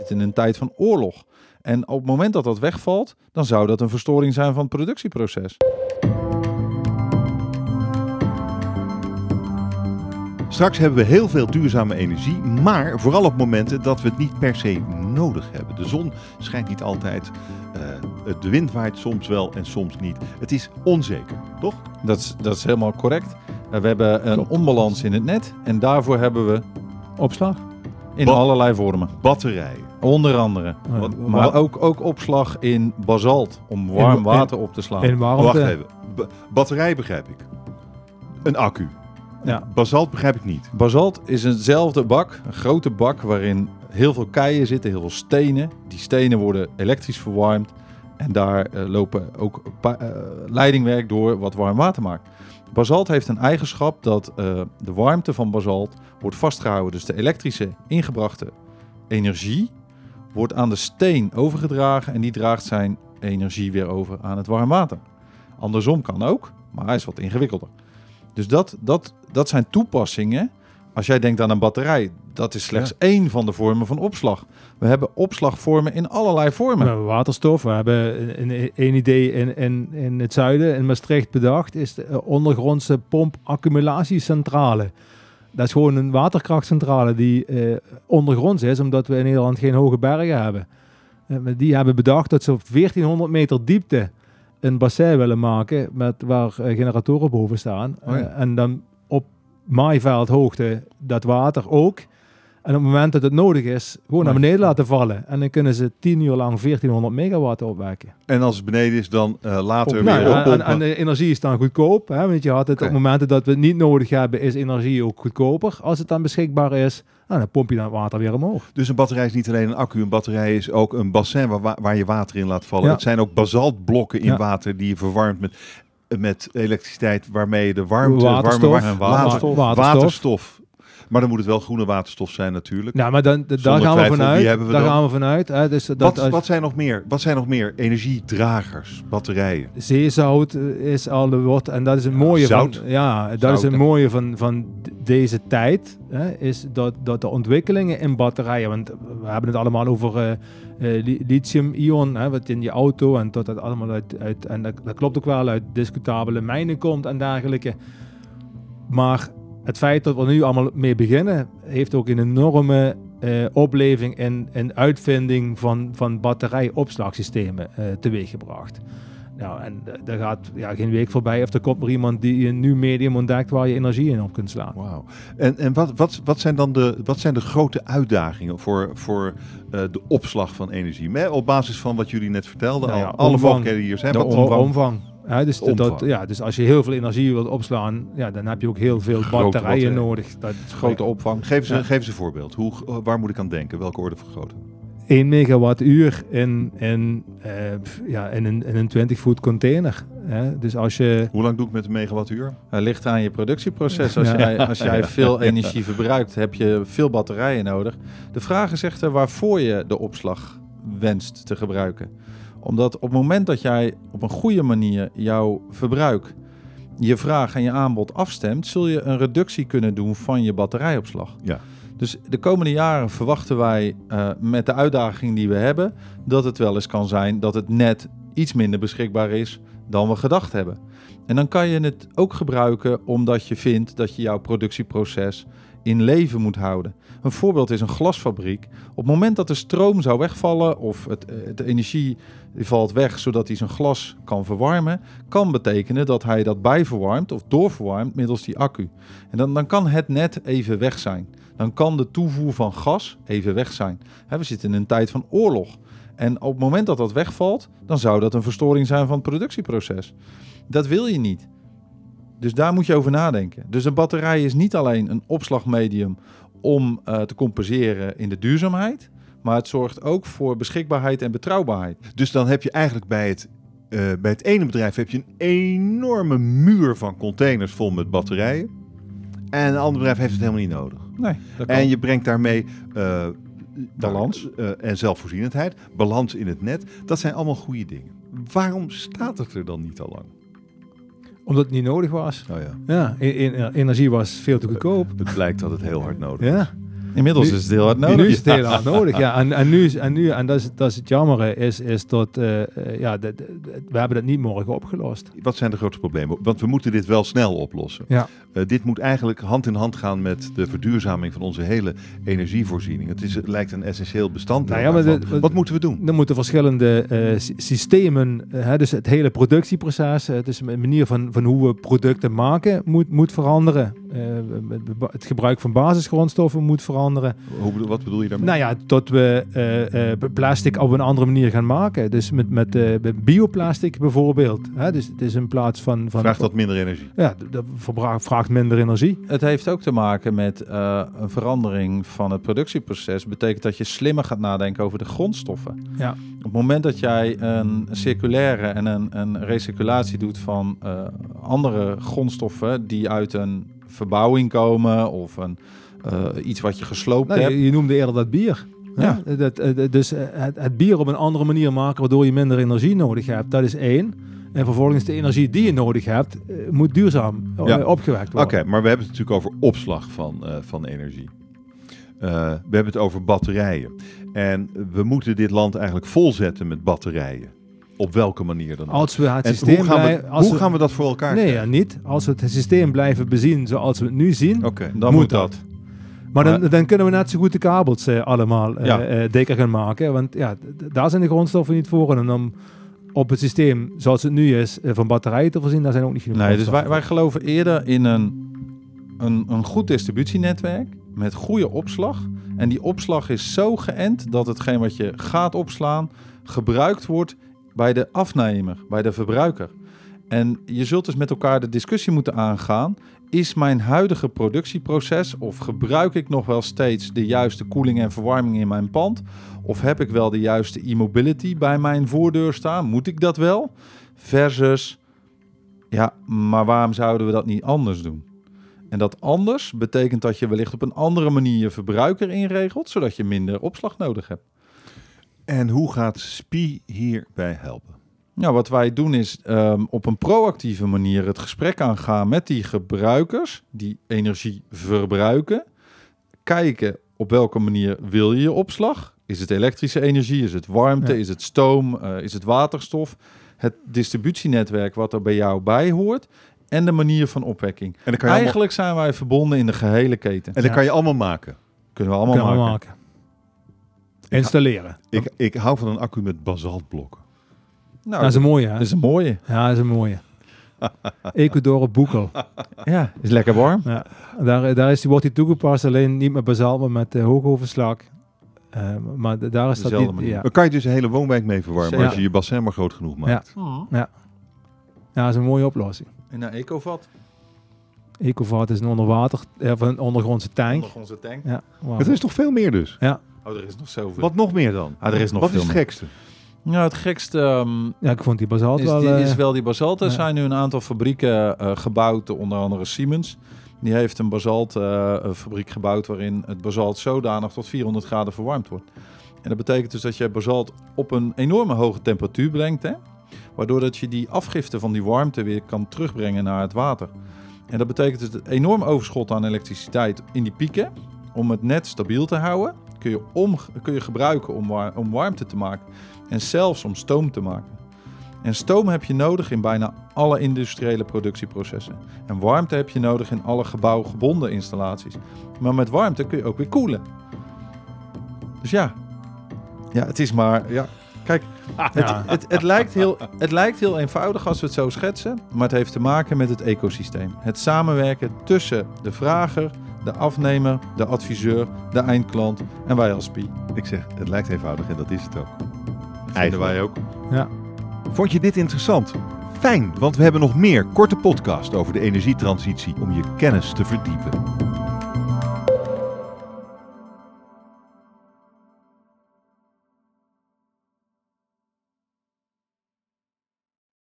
zitten in een tijd van oorlog. En op het moment dat dat wegvalt, dan zou dat een verstoring zijn van het productieproces. Straks hebben we heel veel duurzame energie, maar vooral op momenten dat we het niet per se nodig hebben. De zon schijnt niet altijd, uh, de wind waait soms wel en soms niet. Het is onzeker, toch? Dat is, dat is helemaal correct. Uh, we hebben een Klopt. onbalans in het net en daarvoor hebben we opslag. In ba allerlei vormen. Batterijen. Onder andere. Wat, maar ook, ook opslag in basalt om warm in, water op te slaan. In warmte. Wacht even. B batterij begrijp ik. Een accu. Ja. Basalt begrijp ik niet. Basalt is eenzelfde bak, een grote bak waarin heel veel keien zitten, heel veel stenen. Die stenen worden elektrisch verwarmd en daar uh, lopen ook uh, leidingwerk door wat warm water maakt. Basalt heeft een eigenschap dat uh, de warmte van basalt wordt vastgehouden. Dus de elektrische ingebrachte energie wordt aan de steen overgedragen en die draagt zijn energie weer over aan het warm water. Andersom kan ook, maar hij is wat ingewikkelder. Dus dat, dat, dat zijn toepassingen. Als jij denkt aan een batterij, dat is slechts één van de vormen van opslag. We hebben opslagvormen in allerlei vormen. We hebben waterstof. We hebben een, een idee in, in, in het zuiden, in Maastricht bedacht, is de ondergrondse pomp-accumulatiecentrale. Dat is gewoon een waterkrachtcentrale die eh, ondergronds is, omdat we in Nederland geen hoge bergen hebben. Uh, die hebben bedacht dat ze op 1400 meter diepte een bassin willen maken met waar uh, generatoren boven staan. Oh en dan op maaiveldhoogte dat water ook en op het moment dat het nodig is, gewoon naar beneden laten vallen. En dan kunnen ze 10 uur lang 1400 megawatt opwekken. En als het beneden is, dan uh, later weer nou, en, en, de energie is dan goedkoop. Hè? Want je had het op momenten dat we het niet nodig hebben, is energie ook goedkoper. Als het dan beschikbaar is, nou, dan pomp je dan het water weer omhoog. Dus een batterij is niet alleen een accu. Een batterij is ook een bassin waar, waar je water in laat vallen. Het zijn ook basaltblokken in water die je verwarmt met met elektriciteit waarmee je de warmte, waterstof, warme, waterstof, waterstof maar dan moet het wel groene waterstof zijn natuurlijk. Nou, maar dan, daar gaan we vanuit. We daar gaan we vanuit. Hè, dus dat wat, wat, zijn nog meer? Wat zijn nog meer energiedragers, batterijen? Zeezout is al de wat en dat is een mooie Zout. van. Ja, dat is een mooie van, van deze tijd. Hè, is dat, dat de ontwikkelingen in batterijen, want we hebben het allemaal over uh, lithium-ion, wat in je auto en tot dat allemaal uit, uit en dat, dat klopt ook wel uit discutabele mijnen komt en dergelijke. Maar het feit dat we nu allemaal mee beginnen, heeft ook een enorme uh, opleving en, en uitvinding van, van batterijopslagsystemen uh, teweeggebracht. Nou, en daar gaat ja, geen week voorbij of er komt er iemand die een nieuw medium ontdekt waar je energie in op kunt slaan. Wauw. En, en wat, wat, wat zijn dan de, wat zijn de grote uitdagingen voor, voor uh, de opslag van energie? Met, op basis van wat jullie net vertelden, nou ja, alle mogelijkheden hier zijn. De omvang. omvang. Ja, dus, dat, ja, dus als je heel veel energie wilt opslaan, ja, dan heb je ook heel veel batterijen nodig. Dat is grote opvang. Geef ze, geef ze een voorbeeld. Hoe, waar moet ik aan denken? Welke orde van grootte? 1 megawattuur in, in, uh, ja, in, een, in een 20 voet container. Hè? Dus als je... Hoe lang doe ik met een megawattuur? Het ligt aan je productieproces. Als jij, als jij veel energie verbruikt, heb je veel batterijen nodig. De vraag is echter waarvoor je de opslag wenst te gebruiken omdat op het moment dat jij op een goede manier jouw verbruik, je vraag en je aanbod afstemt, zul je een reductie kunnen doen van je batterijopslag. Ja. Dus de komende jaren verwachten wij uh, met de uitdaging die we hebben, dat het wel eens kan zijn dat het net iets minder beschikbaar is dan we gedacht hebben. En dan kan je het ook gebruiken omdat je vindt dat je jouw productieproces in leven moet houden. Een voorbeeld is een glasfabriek. Op het moment dat de stroom zou wegvallen of het, eh, de energie valt weg zodat hij zijn glas kan verwarmen, kan betekenen dat hij dat bijverwarmt of doorverwarmt middels die accu. En dan, dan kan het net even weg zijn. Dan kan de toevoer van gas even weg zijn. we zitten in een tijd van oorlog. En op het moment dat dat wegvalt, dan zou dat een verstoring zijn van het productieproces. Dat wil je niet. Dus daar moet je over nadenken. Dus een batterij is niet alleen een opslagmedium om uh, te compenseren in de duurzaamheid, maar het zorgt ook voor beschikbaarheid en betrouwbaarheid. Dus dan heb je eigenlijk bij het, uh, bij het ene bedrijf heb je een enorme muur van containers vol met batterijen. En een ander bedrijf heeft het helemaal niet nodig. Nee, en je brengt daarmee uh, balans en zelfvoorzienendheid, balans in het net. Dat zijn allemaal goede dingen. Waarom staat het er dan niet al lang? Omdat het niet nodig was. Oh ja. Ja, energie was veel te goedkoop. Het blijkt dat het heel hard nodig ja. Inmiddels Nu- is het heel hard Nu nodig. is het heel hard nodig, ja. En, en nu, is- en, nu, en dat, is, dat is het jammere, is, is dat eh, eh, ja, de- de- de- we hebben dat niet morgen opgelost. Wat zijn de grootste problemen? Want we moeten dit wel snel oplossen. Ja. Eh, dit moet eigenlijk hand in hand gaan met de verduurzaming van onze hele energievoorziening. Het, is, het lijkt een essentieel bestanddeel. Nou ja, maar daarvan. de- wat- Wat moeten we doen? Er moeten verschillende eh, sy- systemen, hè, dus het hele productieproces, dus de manier van, van hoe we producten maken, moet, moet veranderen. Eh, het gebruik van basisgrondstoffen moet veranderen. Hoe, wat bedoel je daarmee? Nou ja, dat we eh, eh, plastic op een andere manier gaan maken. Dus met, met, eh, met bioplastic bijvoorbeeld. Hè? Dus het is in plaats van... van Vraagt dat minder energie? Ja, dat vraagt minder energie. Het heeft ook te maken met eh, een verandering van het productieproces. Betekent dat je slimmer gaat nadenken over de grondstoffen. Ja. Op het moment dat jij een circulaire en een, een recirculatie doet van eh, andere grondstoffen die uit een verbouwing komen of een, eh, iets wat je gesloopt Nou, hebt. je, je noemde eerder dat bier. Ja. Hè? Dat, eh, dat- dus eh, het, het bier op een andere manier maken waardoor je minder energie nodig hebt. Dat is één. En vervolgens de energie die je nodig hebt, eh, moet duurzaam eh, Ja. opgewekt Oké, worden. maar we hebben het natuurlijk over opslag van, eh, van energie. Eh, we hebben het over batterijen. En we moeten dit land eigenlijk volzetten met batterijen. Op welke manier dan ook. Als we het En systeem hoe gaan, we, als hoe gaan we dat voor elkaar Nee, ja, krijgen? niet. Als we het systeem blijven bezien zoals we het nu zien, Oké. Dan moet dat. dat. Maar dan, dan kunnen we net zo goed de kabels eh, allemaal eh, Ja. eh, dikker gaan maken. Want ja, daar zijn de grondstoffen niet voor. En om op het systeem zoals het nu is eh, van batterijen te voorzien, daar zijn ook niet genoeg Nee, dus wij geloven eerder in een, een, een goed distributienetwerk met goede opslag. En die opslag is zo geënt dat hetgeen wat je gaat opslaan gebruikt wordt bij de afnemer, bij de verbruiker. En je zult dus met elkaar de discussie moeten aangaan. Is mijn huidige productieproces of gebruik ik nog wel steeds de juiste koeling en verwarming in mijn pand? Of heb ik wel de juiste e-mobility bij mijn voordeur staan? Moet ik dat wel? Versus ja, maar waarom zouden we dat niet anders doen? En dat anders betekent dat je wellicht op een andere manier je verbruiker inregelt, zodat je minder opslag nodig hebt. En hoe gaat SPI hierbij helpen? Ja, wat wij doen is ehm, op een proactieve manier het gesprek aangaan met die gebruikers die energie verbruiken. Kijken op welke manier wil je je opslag? Is het elektrische energie? Is het warmte? Ja. Is het stoom? Eh, is het waterstof? Het distributienetwerk wat er bij jou bij hoort. En de manier van opwekking. En je, allemaal, Eigenlijk zijn wij verbonden in de gehele keten. en dan kan je allemaal maken. Kunnen we allemaal kunnen we maken. Installeren. Ik, ik hou van een accu met basaltblokken. Nou, dat is een mooie, hè? dat is een mooie. Ja, dat is een mooie. Ecuador Boekel. Ja, is lekker warm. Ja, daar, daar is, die- wordt die toegepast, alleen niet met basalt, maar met uh, hoogoverslag. Eh, maar daar is dat niet... manier. Ja. Dan kan je dus een hele woonwijk mee verwarmen als je je bassin maar groot genoeg maakt. ja, dat is een mooie oplossing. En naar Ecovat. Ecovat is een onderwater, eh, of een ondergrondse tank. Onze tank. Ja, wauw. Het is toch veel meer dus? Oh, er is nog zoveel. Wat nog meer dan? Ah, er is nog Wat veel is het meer. gekste? Nou, het gekste ehm, ja, ik vond die basalt is, wel... die, eh, is wel die basalt. Er ja. zijn nu een aantal fabrieken eh, gebouwd, onder andere Siemens. Die heeft een basaltfabriek gebouwd waarin het basalt zodanig tot 400 graden verwarmd wordt. En dat betekent dus dat je basalt op een enorme hoge temperatuur brengt. Hè? Waardoor dat je die afgifte van die warmte weer kan terugbrengen naar het water. En dat betekent dus een enorm overschot aan elektriciteit in die pieken. Om het net stabiel te houden, kun je, om, kun je gebruiken om, war- om warmte te maken. En zelfs om stoom te maken. En stoom heb je nodig in bijna alle industriële productieprocessen. En warmte heb je nodig in alle gebouwgebonden installaties. Maar met warmte kun je ook weer koelen. Dus ja, ja het is maar... Ja. Kijk, het, Ja. het, het, lijkt heel, het lijkt heel eenvoudig als we het zo schetsen. Maar het heeft te maken met het ecosysteem. Het samenwerken tussen de vrager, de afnemer, de adviseur, de eindklant en wij als SPI. Ik zeg, het lijkt eenvoudig en dat is het ook. Vinden Eigenlijk. wij ook. ja. Vond je dit interessant? Fijn, want we hebben nog meer korte podcast over de energietransitie om je kennis te verdiepen.